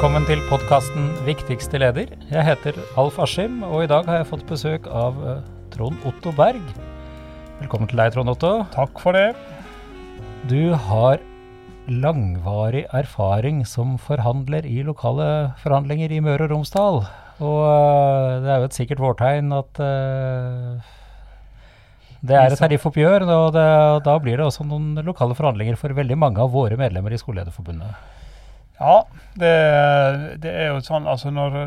Velkommen til podkasten 'Viktigste leder'. Jeg heter Alf Askim, og i dag har jeg fått besøk av uh, Trond Otto Berg. Velkommen til deg, Trond Otto. Takk for det. Du har langvarig erfaring som forhandler i lokale forhandlinger i Møre og Romsdal. Og uh, det er jo et sikkert vårtegn at uh, det er et tariffoppgjør, og det, da blir det også noen lokale forhandlinger for veldig mange av våre medlemmer i Skolelederforbundet. Ja, det, det, er jo sånn altså når,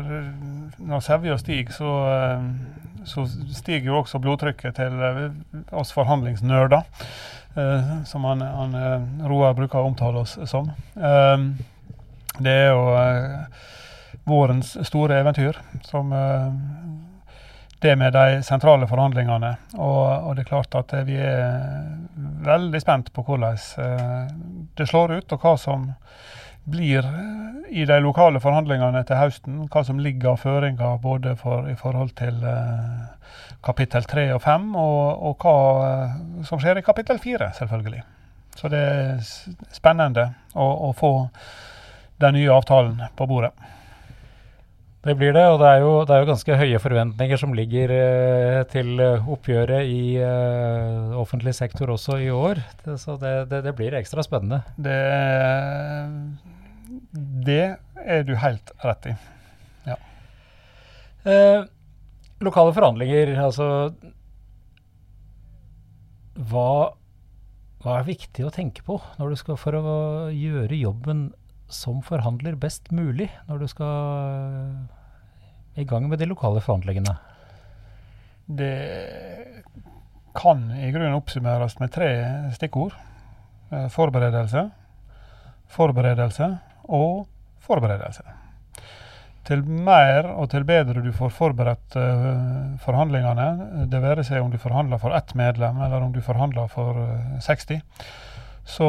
når sevja stiger, så, så, stiger jo også blodtrykket til oss forhandlingsnerder. Eh, som han, han, Roar bruker å omtale oss som. Eh, det er jo eh, vårens store eventyr, som det med de sentrale forhandlingene. Og, og, det er klart at vi er veldig spent på hvordan det slår ut, og hva som blir i de lokale forhandlingene til høsten, hva som ligger av føringer både for, i forhold til eh, kapittel 3 og 5, og, og hva eh, som skjer i kapittel 4, selvfølgelig. Så det er spennende å, å, få den nye avtalen på bordet. Det blir det, og det er jo, det er jo ganske høye forventninger som ligger eh, til oppgjøret i eh, offentlig sektor også i år. Det, så det, det, blir ekstra spennende. Det det er du helt rett i. Ja. Eh, lokale forhandlinger, altså hva, hva, er viktig å tenke på når du skal for å gjøre jobben som forhandler best mulig, når du skal i gang med de lokale forhandlingene? Det kan i grunnen oppsummeres med tre stikkord. Eh, forberedelse, forberedelse og forberedelse. Til mer og til bedre du får forberedt uh, forhandlingene, det være seg om du forhandler for ett medlem eller om du forhandler for uh, 60, så,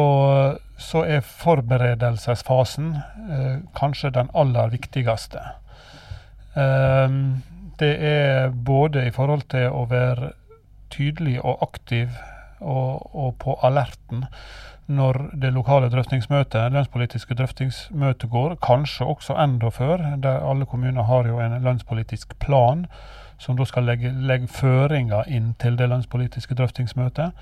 så, er forberedelsesfasen eh, kanskje den aller viktigste. det er både i forhold til å være tydelig og aktiv og, og på alerten når det lokale drøftingsmøtet, lønnspolitiske drøftingsmøtet går, kanskje også enda før. der Alle kommuner har jo en lønnspolitisk plan som da skal legge, legge føringer inn til det lønnspolitiske drøftingsmøtet.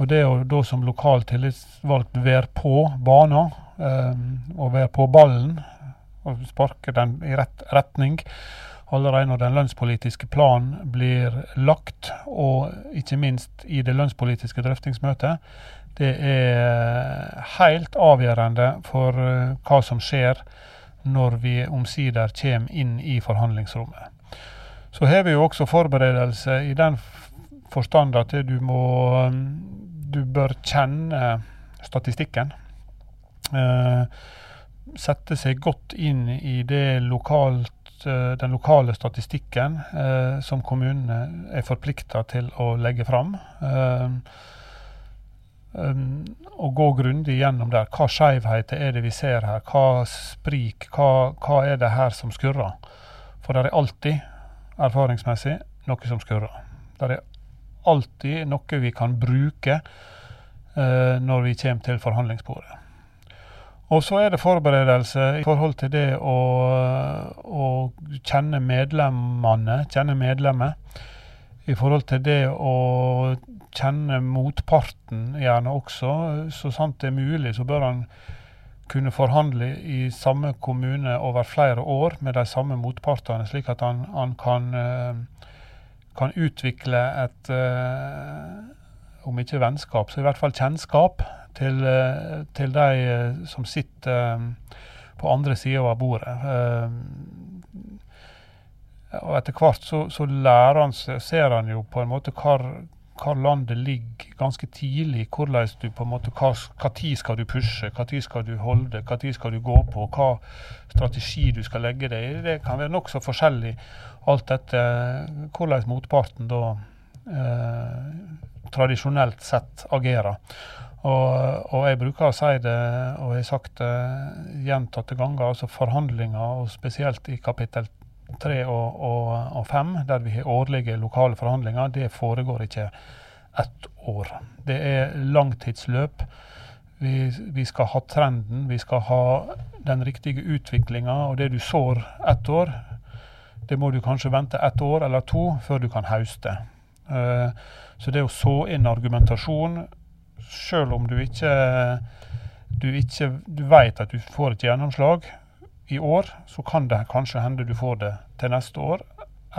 Og det å da som lokal tillitsvalgt være på banen, eh, og være på ballen, og sparke den i rett retning, allerede når den lønnspolitiske planen blir lagt, og ikke minst i det lønnspolitiske drøftingsmøtet, det er helt avgjørende for eh, hva som skjer når vi omsider kommer inn i forhandlingsrommet. Så har vi jo også forberedelse i den forstand at du må Du bør kjenne statistikken. Eh, sette seg godt inn i lokalt, eh, den lokale statistikken eh, som kommunene er forplikta til å legge fram. Eh, um, å gå grundig gjennom der. Hva skjevheter er det vi ser her? Hva sprik? Hva, hva, er det her som skurrer? For det er alltid, erfaringsmessig, noe som skurrer. Det er alltid noe vi kan bruke uh, når vi kommer til forhandlingsbordet. Og så er det forberedelse i forhold til det å, å kjenne medlemmene, kjenne medlemmet. I forhold til det å kjenne motparten gjerne også. Så sant det er mulig, så bør han kunne forhandle i samme kommune over flere år med de samme motpartene, slik at han, han kan, uh, kan, utvikle et uh, om ikke vennskap, så i hvert fall kjennskap til, uh, til de som sitter på andre sida av bordet. Og etter hvert så, så lærer han, ser han jo på en måte hvor hvor landet ligger ganske tidlig. hvordan du på en måte, hva, hva tid skal du pushe, hva tid skal du holde, hva tid skal du gå på, hva strategi du skal legge deg i. Det kan være nokså forskjellig alt dette hvordan motparten da eh, tradisjonelt sett agerer. Og, og, jeg bruker å si det, og jeg har sagt det gjentatte ganger, altså forhandlinger, og spesielt i kapittel tre og, og, og fem, der vi har årlige lokale forhandlinger, det foregår ikke ett år. Det er langtidsløp. Vi, vi, skal ha trenden, vi skal ha den riktige utviklinga og det du sår ett år, det må du kanskje vente ett år eller to før du kan hauste. Uh, så det å så inn argumentasjon, selv om du ikke du ikke du vet at du får et gjennomslag i år, så kan det kanskje hende du får det til neste år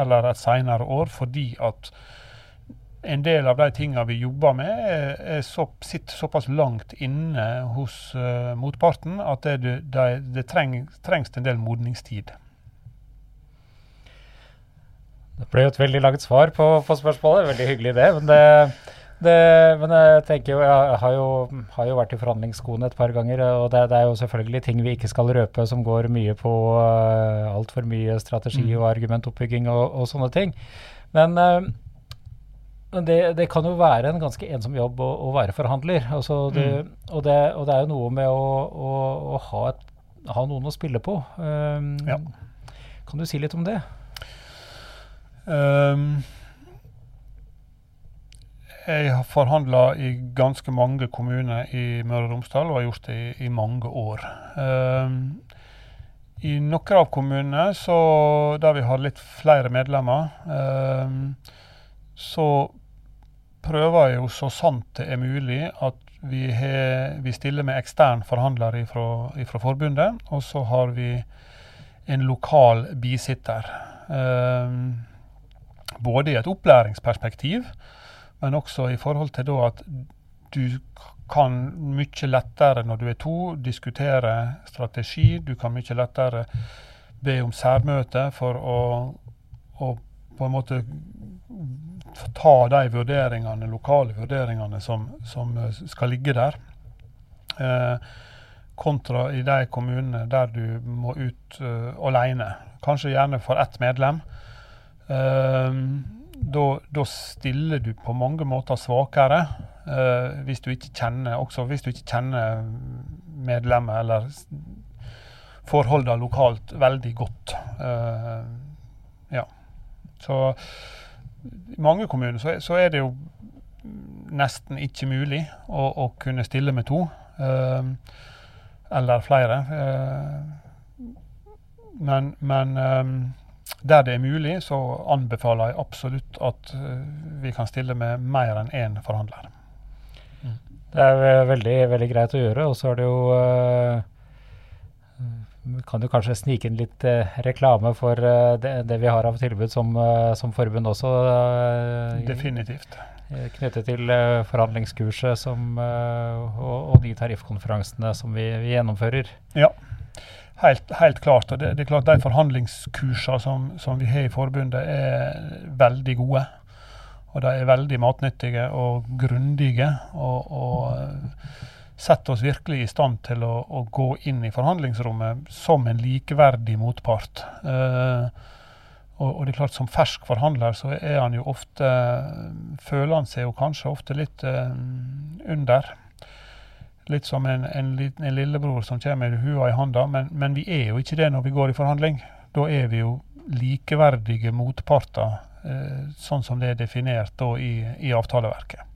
eller et senere år, fordi at en del av de tingene vi jobber med, er, er så, sitter såpass langt inne hos uh, motparten at det, det, det treng, trengs en del modningstid. Det ble jo et veldig langt svar på, på spørsmålet. Veldig hyggelig det. Men, det, det, men jeg tenker jo, jeg har jo, har jo vært i forhandlingsskoene et par ganger. Og det, det, er jo selvfølgelig ting vi ikke skal røpe som går mye på uh, altfor mye strategi mm. og argumentoppbygging og, og sånne ting. Men uh, det, det, kan jo være en ganske ensom jobb å, å være forhandler. Altså det, mm. og, det, og, det, er jo noe med å, å, å ha, et, ha, noen å spille på. Um, ja. Kan du si litt om det? Um, jeg har forhandla i ganske mange kommuner i Møre og Romsdal, og har gjort det i, i mange år. Um, I noen av kommunene så, der vi har litt flere medlemmer, um, så prøver jeg jo så sant det er mulig at vi, he, vi stiller med ekstern forhandler fra forbundet, og så har vi en lokal bisitter. Um, både i et opplæringsperspektiv, men også i forhold til at du kan mye lettere når du er to, diskutere strategi. Du kan mye lettere be om særmøte for å, å på en måte ta de vurderingene, lokale vurderingene som, som eh, skal ligge der. Eh, kontra i de kommunene der du må ut uh, alene. Kanskje gjerne for ett medlem. Uh, da stiller du på mange måter svakere uh, hvis du ikke kjenner også hvis du ikke kjenner medlemmet eller forholdene lokalt veldig godt. Uh, ja. Så i mange kommuner så, så, er det jo nesten ikke mulig å, å kunne stille med to. Uh, eller flere. Men, men der det er mulig, så anbefaler jeg absolutt at uh, vi kan stille med mer enn én forhandler. Mm. Det er veldig, veldig greit å gjøre. Og så er det jo kan du kanskje snike inn litt eh, reklame for eh, det, det, vi har av tilbud som, eh, som forbund også. Eh, Definitivt. Eh, knyttet til eh, forhandlingskurset som, og, og, de tariffkonferansene som vi, vi gjennomfører. Ja, helt, helt, klart. og det, det, er klart De forhandlingskursene som, som vi har i forbundet, er veldig gode. Og de er veldig matnyttige og grundige. og, og setter oss virkelig i stand til å, å, gå inn i forhandlingsrommet som en likeverdig motpart. Uh, og, og, det er klart Som fersk forhandler så er han jo ofte Føler han seg jo kanskje ofte litt uh, under. Litt som en, en, liten, en, lillebror som kommer med hua i handa. Men, men, vi er jo ikke det når vi går i forhandling. Da er vi jo likeverdige motparter, eh, sånn som det er definert da i, i avtaleverket.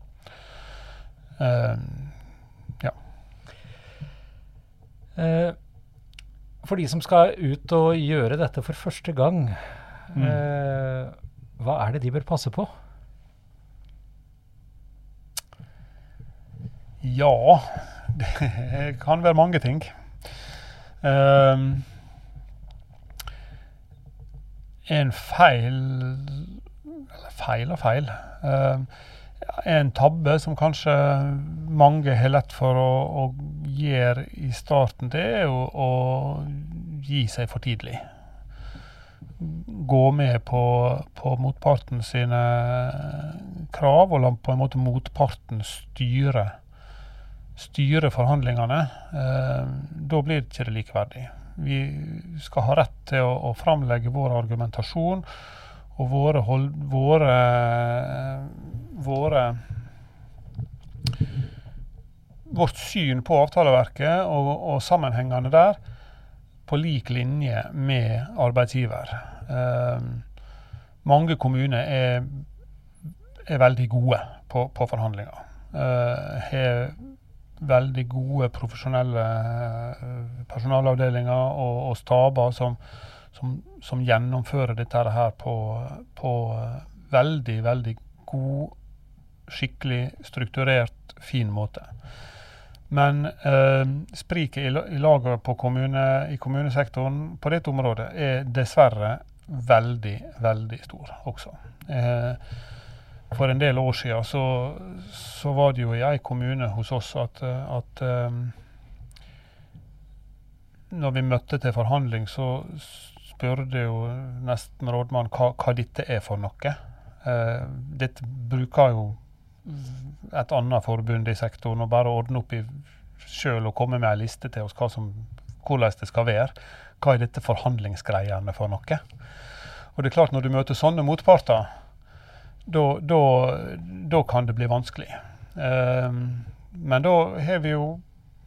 Um, Eh, for de som skal ut og gjøre dette for første gang, mm. eh, hva er det de bør passe på? Ja, det kan være mange ting. Um, en feil Eller feil og feil. Um, en tabbe som kanskje mange har lett for å, å gjøre i starten, det er jo å gi seg for tidlig. Gå med på, på motparten sine krav, og la på en måte motparten styre, styre forhandlingene. Eh, da blir det ikke likeverdig. Vi skal ha rett til å, å framlegge vår argumentasjon og våre, hold, våre, våre Vårt syn på avtaleverket og, og, sammenhengene der på lik linje med arbeidsgiver. Eh, mange kommuner er, er veldig gode på, på forhandlinger. Eh, har veldig gode profesjonelle personalavdelinger og, og staber som, som, som, gjennomfører dette her på, på veldig, veldig god, skikkelig strukturert, fin måte. Men eh, spriket i, i laget kommune, i kommunesektoren på dette området er dessverre veldig, veldig stor også. Eh, for en del år siden så, så, var det jo i en kommune hos oss at, at um, når vi møtte til forhandling, så spurte jo nesten rådmannen hva, hva dette er for noe. Uh, dette bruker jo et annet forbund i sektoren å bare ordne opp i sjøl og komme med ei liste til oss som, hvordan det skal være. Hva er dette forhandlingsgreiene for noe? Og det er klart Når du møter sånne motparter, da kan det bli vanskelig. Um, men da har vi jo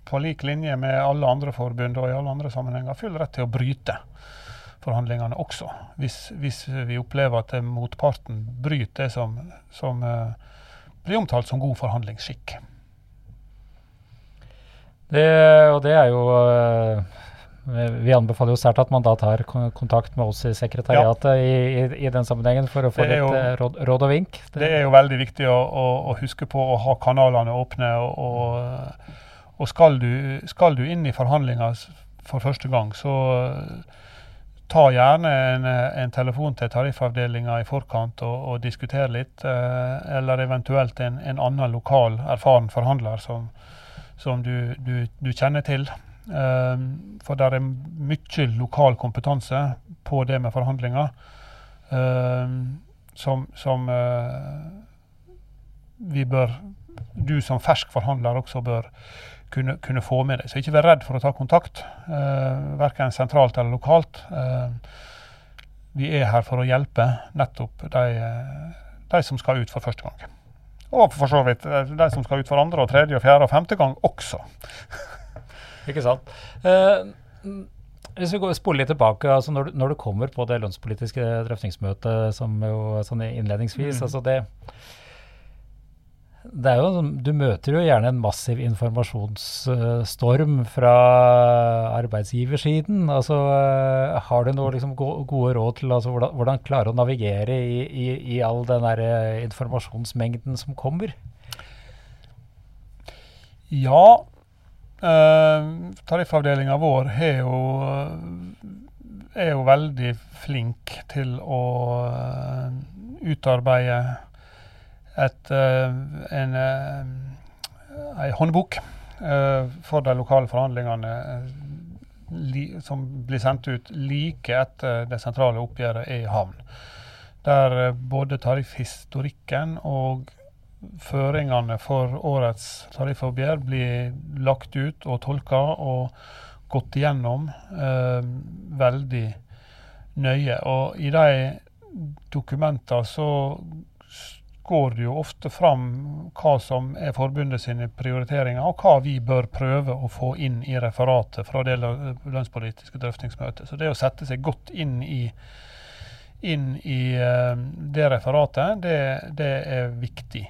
på lik linje med alle andre forbund og i alle andre sammenhenger full rett til å bryte forhandlingene også. Hvis, hvis vi opplever at motparten bryter det som, som uh, blir omtalt som god forhandlingsskikk. Det, og det er jo uh, Vi anbefaler jo sterkt at man da tar kontakt med oss i sekretariatet ja. i, i, i, den sammenhengen for å få litt jo, uh, råd, råd, og vink. Det, det, er jo veldig viktig å, å, å, huske på å ha kanalene åpne. og, og, og skal, du, skal du inn i forhandlinger for første gang, så ta gjerne en, en telefon til tariffavdelinga i forkant og, og diskutere litt. Eh, eller eventuelt en, en, annen lokal erfaren forhandler som, som du, du, du, kjenner til. Eh, for det er mye lokal kompetanse på det med forhandlinger eh, som, som vi bør Du som fersk forhandler også bør kunne, kunne, få med deg. Så ikke vær redd for å ta kontakt, eh, verken sentralt eller lokalt. Eh, vi er her for å hjelpe nettopp de, de, som skal ut for første gang. Og for så vidt eh, de som skal ut for andre, og tredje, og fjerde og femte gang også. ikke sant. Eh, hvis vi går spoler litt tilbake, altså når, du, når, du, kommer på det lønnspolitiske drøftingsmøtet som jo sånn innledningsvis mm. altså det det er jo, sånn, du møter jo gjerne en massiv informasjonsstorm fra arbeidsgiversiden. Altså, eh, har du noen liksom, gode råd til altså, hvordan, hvordan, klare å navigere i, i, i all den der eh, informasjonsmengden som kommer? Ja. Eh, tariffavdelinga vår jo, er jo veldig flink til å uh, utarbeide et, eh, en, eh, en håndbok eh, for de lokale forhandlingene som blir sendt ut like etter det sentrale oppgjøret er i havn. Der både tariffhistorikken og føringene for årets tariffoppgjør blir lagt ut og tolka og gått igjennom eh, veldig nøye. Og i de dokumentene så går det jo ofte fram hva som er forbundet sine prioriteringer, og hva vi bør prøve å få inn i referatet fra det lønnspolitiske drøftingsmøtet. Så det å sette seg godt inn i, inn i uh, det referatet, det, det er viktig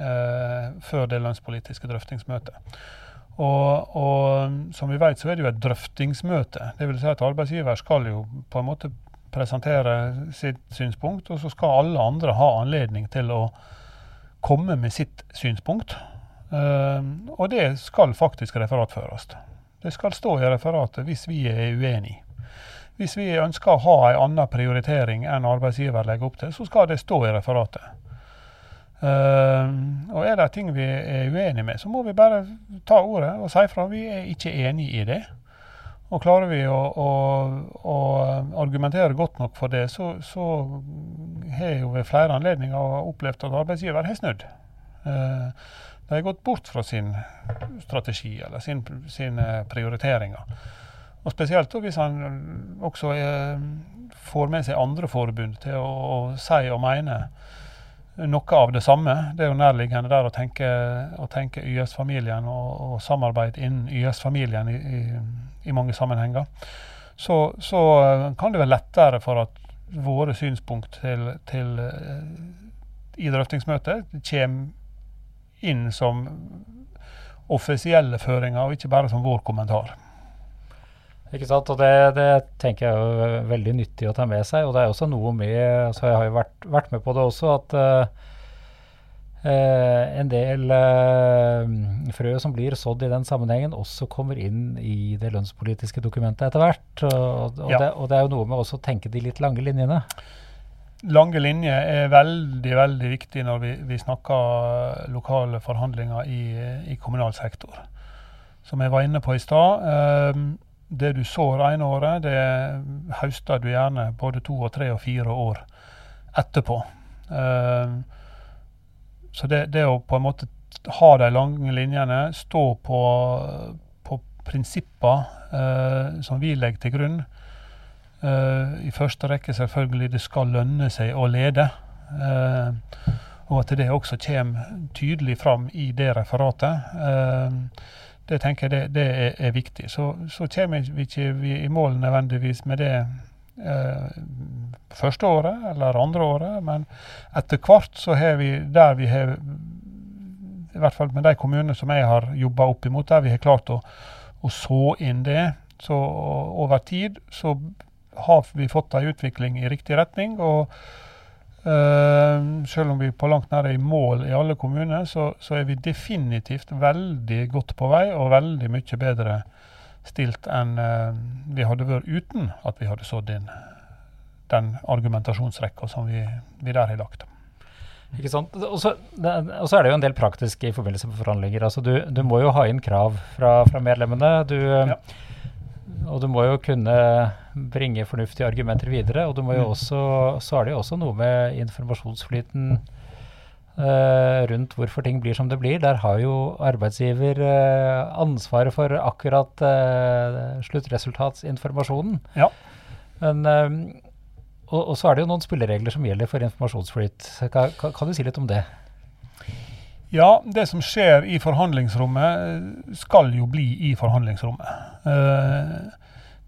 før det lønnspolitiske drøftingsmøtet. Og, og, som vi vet, så er det jo et drøftingsmøte. Det vil si at arbeidsgiver skal jo på en måte presentere sitt synspunkt, og så skal alle andre ha anledning til å komme med sitt synspunkt. Uh, og det skal faktisk referatføres. Det skal stå i referatet hvis vi er uenige. Hvis vi ønsker å ha en annen prioritering enn arbeidsgiver legger opp til, så skal det stå i referatet. Uh, og er det ting vi er uenige med, så må vi bare ta ordet og si fra. Vi er ikke enig i det. Og klarer vi å, å, å, argumentere godt nok for det, så, så har jeg jo ved flere anledninger opplevd at arbeidsgiver har snudd. Eh, de har gått bort fra sin strategi eller sin, sine prioriteringer. Og Spesielt hvis han også er, får med seg andre forbund til å, å si og mene noe av det samme. Det er jo nærliggende der å tenke, tenke YS-familien og, og, samarbeid innen YS-familien i, i, i, mange sammenhenger. Så, så, eh, kan det være lettere for at våre synspunkt til, til uh, i drøftingsmøtet kommer inn som offisielle føringer, og ikke bare som vår kommentar. Ikke sant, og det, det, tenker jeg er veldig nyttig å ta med seg. Og det er også noe med så Jeg har jo vært, vært med på det også, at uh, en del uh, frø som blir sådd i den sammenhengen, også kommer inn i det lønnspolitiske dokumentet etter hvert. Og, og, ja. det, og det, er jo noe med også å tenke de litt lange linjene. Lange linjer er veldig veldig viktig når vi, vi snakker lokale forhandlinger i, i, kommunal sektor. Som jeg var inne på i stad det du sår ene året, det høster du gjerne både to og tre og fire år etterpå. Uh, så det, det, å på en måte ha de lange linjene, stå på, på prinsipper uh, som vi legger til grunn. Uh, I første rekke selvfølgelig det skal lønne seg å lede. og at det også kommer tydelig fram i det referatet. Det tenker jeg det, det er, er, viktig. Så, så kommer vi ikke i mål nødvendigvis med det eh, første året eller andre året, men etter hvert så har vi der vi har I hvert fall med de kommunene som jeg har jobba opp imot, der vi har klart å, å så inn det. Så over tid så har vi fått en utvikling i riktig retning. og Uh, selv om vi på langt nær er i mål i alle kommuner, så, så, er vi definitivt veldig godt på vei og veldig mye bedre stilt enn uh, vi hadde vært uten at vi hadde sådd inn den argumentasjonsrekka som vi, vi, der har lagt. Ikke sant? Og så er det jo en del praktisk i forbindelse med forhandlinger. Altså du, du må jo ha inn krav fra, fra medlemmene. Du, ja. Og du må jo kunne bringe fornuftige argumenter videre. Og du må jo mm. også, så er det jo også noe med informasjonsflyten uh, rundt hvorfor ting blir som det blir. Der har jo arbeidsgiver uh, ansvaret for akkurat uh, sluttresultatsinformasjonen. Ja. Men, og, og, så er det jo noen spilleregler som gjelder for informasjonsflyt. Kan, kan, kan du si litt om det? Ja, det som skjer i forhandlingsrommet, skal jo bli i forhandlingsrommet. Eh,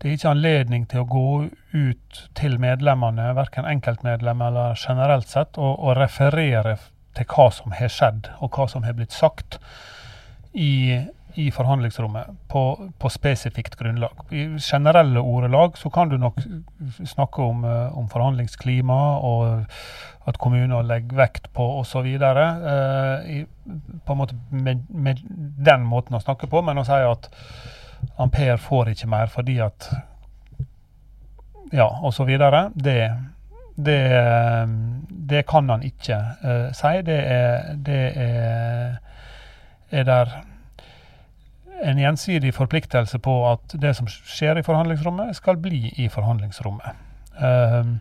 det er ikke anledning til å gå ut til medlemmene, verken enkeltmedlemmer eller generelt sett, og, og referere til hva som har skjedd, og hva som har blitt sagt i i forhandlingsrommet på, på, spesifikt grunnlag. I generelle ordelag så kan du nok snakke om, uh, om forhandlingsklima og at kommuner legger vekt på osv. Eh, på en måte med, med, den måten å snakke på, men å si at Ampere får ikke mer fordi at Ja, osv. Det, det, det kan han ikke eh, si. Det er, det er, er der en gjensidig forpliktelse på at det som skjer i forhandlingsrommet, skal bli i forhandlingsrommet. Uh,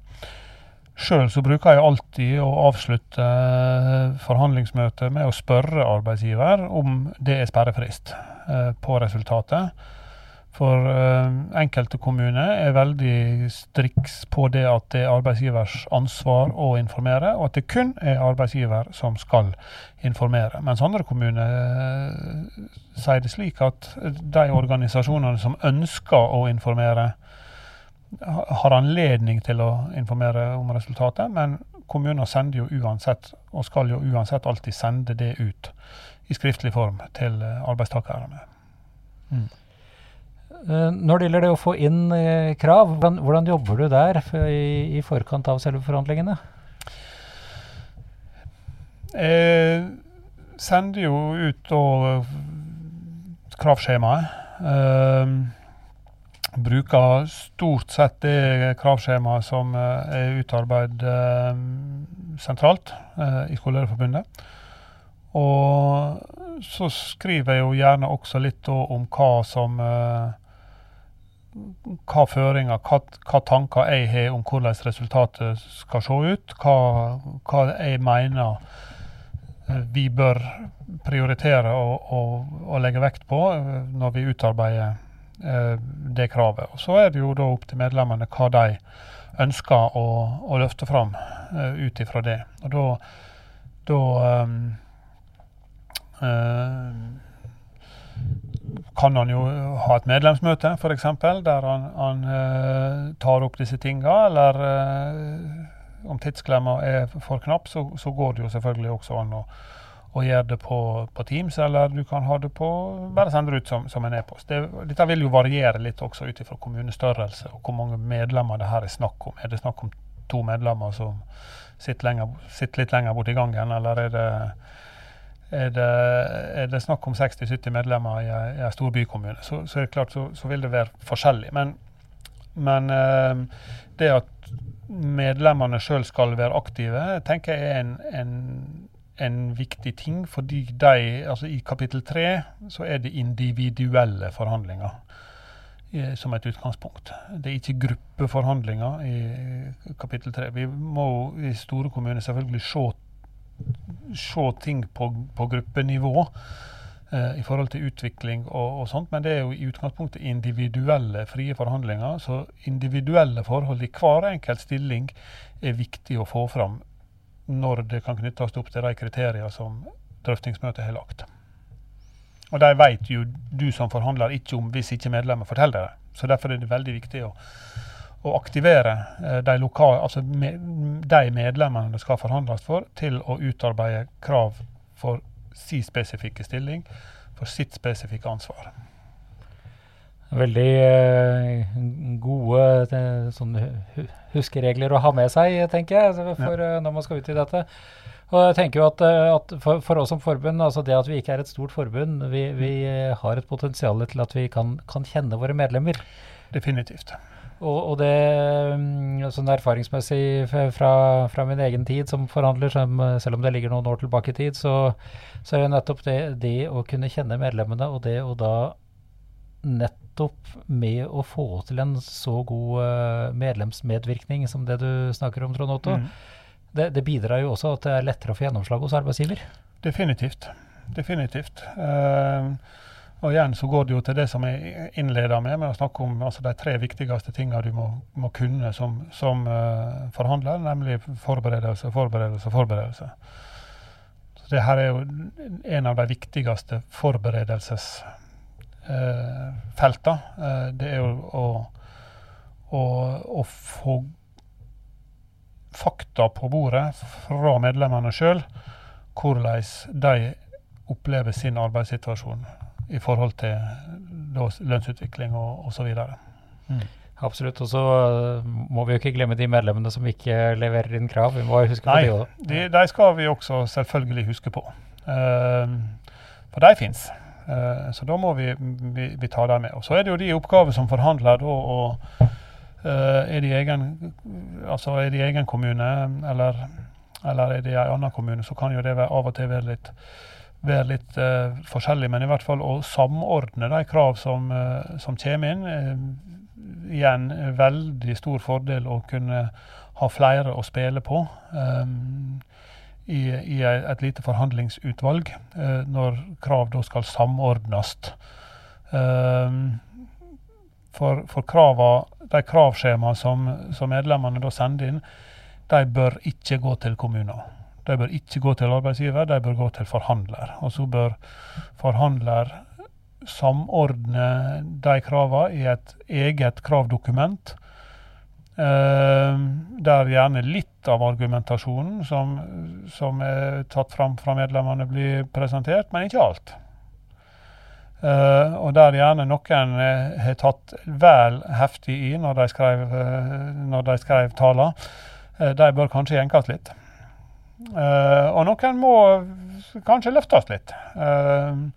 Sjøl bruker jeg alltid å avslutte uh, forhandlingsmøtet med å spørre arbeidsgiver om det er sperrefrist uh, på resultatet. For uh, enkelte kommuner er veldig striks på det at det er arbeidsgivers ansvar å informere, og at det kun er arbeidsgiver som skal informere. Mens andre kommuner uh, sier det slik at de organisasjonene som ønsker å informere, har anledning til å informere om resultatet, men kommuner sender jo uansett, og skal jo uansett alltid sende det ut i skriftlig form til arbeidstakerne. Mm. Eh, når det gjelder det å få inn eh, krav, hvordan, hvordan jobber du der i, i, forkant av selve forhandlingene? Jeg sender jo ut kravskjemaet. Eh, bruker stort sett det kravskjemaet som eh, er utarbeidet eh, sentralt eh, i Skolelederforbundet. Og så skriver jeg jo gjerne også litt om hva som hva føringer, hva, hva, tanker jeg har om hvordan resultatet skal se ut. Hva, hva jeg mener eh, vi bør prioritere og, legge vekt på eh, når vi utarbeider eh, det kravet. Og Så er det jo da opp til medlemmene hva de ønsker å, å løfte fram ut ifra det. Og da, da um, uh, kan han jo ha et medlemsmøte, f.eks., der han, han uh, tar opp disse tinga. Eller uh, om tidsklemma er for knapp, så, så, går det jo selvfølgelig også an å, å gjøre det på, på, Teams, eller du kan ha det på bare sende det ut som, som en e-post. Det, dette vil jo variere litt også ut ifra kommunestørrelse og hvor mange medlemmer det her er snakk om. Er det snakk om to medlemmer som sitter, lenger, sitter litt lenger borti gangen, eller er det, er det, er det snakk om 60-70 medlemmer i en stor bykommune, så, så, er det klart så, så, vil det være forskjellig. Men, men øh, det at medlemmene sjøl skal være aktive, tenker jeg er en, en en viktig ting, fordi de, altså i kapittel tre så er det individuelle forhandlinger eh, som et utgangspunkt. Det er ikke gruppeforhandlinger i kapittel tre. Vi må i store kommuner selvfølgelig se, se ting på, på gruppenivå eh, i forhold til utvikling og, og, sånt, men det er jo i utgangspunktet individuelle frie forhandlinger. Så individuelle forhold i hver enkelt stilling er viktig å få fram når det kan knyttes opp til de kriteriene som drøftingsmøtet har lagt. Og de vet jo du som forhandler ikke om hvis ikke medlemmer forteller det. Så derfor er det veldig viktig å, å aktivere eh, de, lokale, altså med, de medlemmene det skal forhandles for, til å utarbeide krav for sin spesifikke stilling, for sitt spesifikke ansvar. Veldig uh, gode sånne huskeregler å ha med seg, tenker jeg, for, uh, når man skal ut i dette. Og jeg tenker jo at, at for, for, oss som forbund, altså det at vi ikke er et stort forbund, vi, vi har et potensial til at vi kan, kan kjenne våre medlemmer. Definitivt. Og, og, det mm, sånn erfaringsmessig fra, fra, min egen tid som forhandler, som, selv om det ligger noen år tilbake i tid, så, så er det nettopp det, det å kunne kjenne medlemmene, og det å da nettopp med å få til en så god uh, medlemsmedvirkning som det du snakker om, Trond Otto, mm. det, det, bidrar jo også at det er lettere å få gjennomslag hos arbeidsgiver? Definitivt. Definitivt. Uh, og igjen så går det jo til det som jeg innleda med, med å snakke om altså, de tre viktigste tingene du må, må kunne som, som uh, forhandler, nemlig forberedelse, forberedelse, forberedelse. Så det her er jo en av de viktigste forberedelsesfelta. Uh, felter. Eh, det er jo å, å, å, få fakta på bordet fra medlemmene sjøl, hvordan de opplever sin arbeidssituasjon i forhold til da, lønnsutvikling og osv. Mm. Absolutt. Og så eh, må vi jo ikke glemme de medlemmene som ikke leverer inn krav. Vi må huske Nei, på de òg. De, de skal vi også selvfølgelig huske på. Uh, for de fins. Uh, så da må vi, vi, vi ta dem med. Og Så er det jo de oppgaver som forhandler da, og uh, er, de egen, altså er de egen kommune eller, eller er de en annen kommune, så kan jo det av og til være litt, være litt uh, forskjellig. Men i hvert fall å samordne de krav som, uh, som kommer inn. igjen veldig stor fordel å kunne ha flere å spille på. Um, i, i et lite forhandlingsutvalg uh, når krav da skal samordnes. Um, for, for krava, de kravskjemaene som, som, medlemmene da sender inn, de bør ikke gå til kommuner. De bør ikke gå til arbeidsgiver, de bør gå til forhandler. Og så bør forhandler samordne de kravene i et eget kravdokument Uh, der gjerne litt av argumentasjonen som, som, er tatt fram fra medlemmene, blir presentert, men ikke alt. Uh, og der gjerne noen uh, har tatt vel heftig i når de skrev, de skrev taler. de bør kanskje jenkes litt. Og noen må kanskje løftes litt. Um,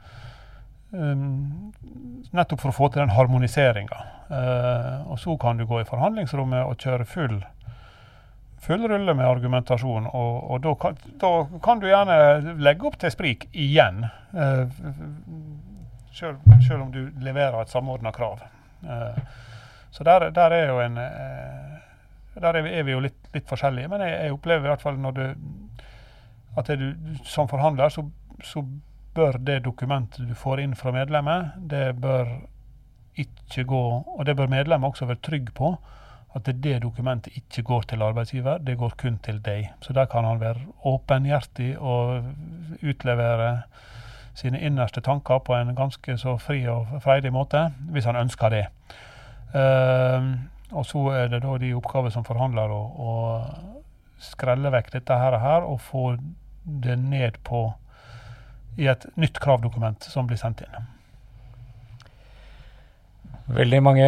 nettopp for å få til den harmoniseringa. Og så kan du gå i forhandlingsrommet og kjøre full, full rulle med argumentasjon. Og, og da, kan, da, kan, du gjerne legge opp til sprik igjen. Uh, selv, om du leverer et samordna krav. Uh, så der, der, er jo en Der er vi, er vi jo litt, litt, forskjellige. Men jeg, jeg, opplever i hvert fall når du at du som forhandler, så, så bør det dokumentet du får inn fra medlemmet, det bør ikke gå Og det bør medlemmet også være trygg på at det dokumentet ikke går til arbeidsgiver, det går kun til deg. Så der kan han være åpenhjertig og utlevere sine innerste tanker på en ganske så fri og freidig måte, hvis han ønsker det. Uh, og så er det da de oppgaver som forhandler å, å skrelle vekk dette her, og her, og få det ned på i et nytt kravdokument som blir sendt inn. Veldig mange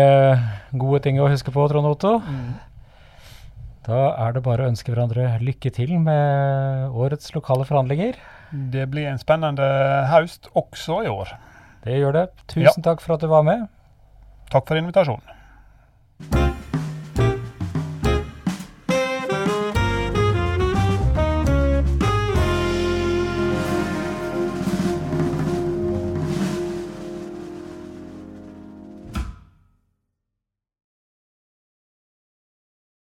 gode ting å huske på, Trond Otto. Da er det bare å ønske hverandre lykke til med årets lokale forhandlinger. Det blir en spennende høst også i år. Det gjør det. Tusen takk for at du var med. Takk for invitasjonen.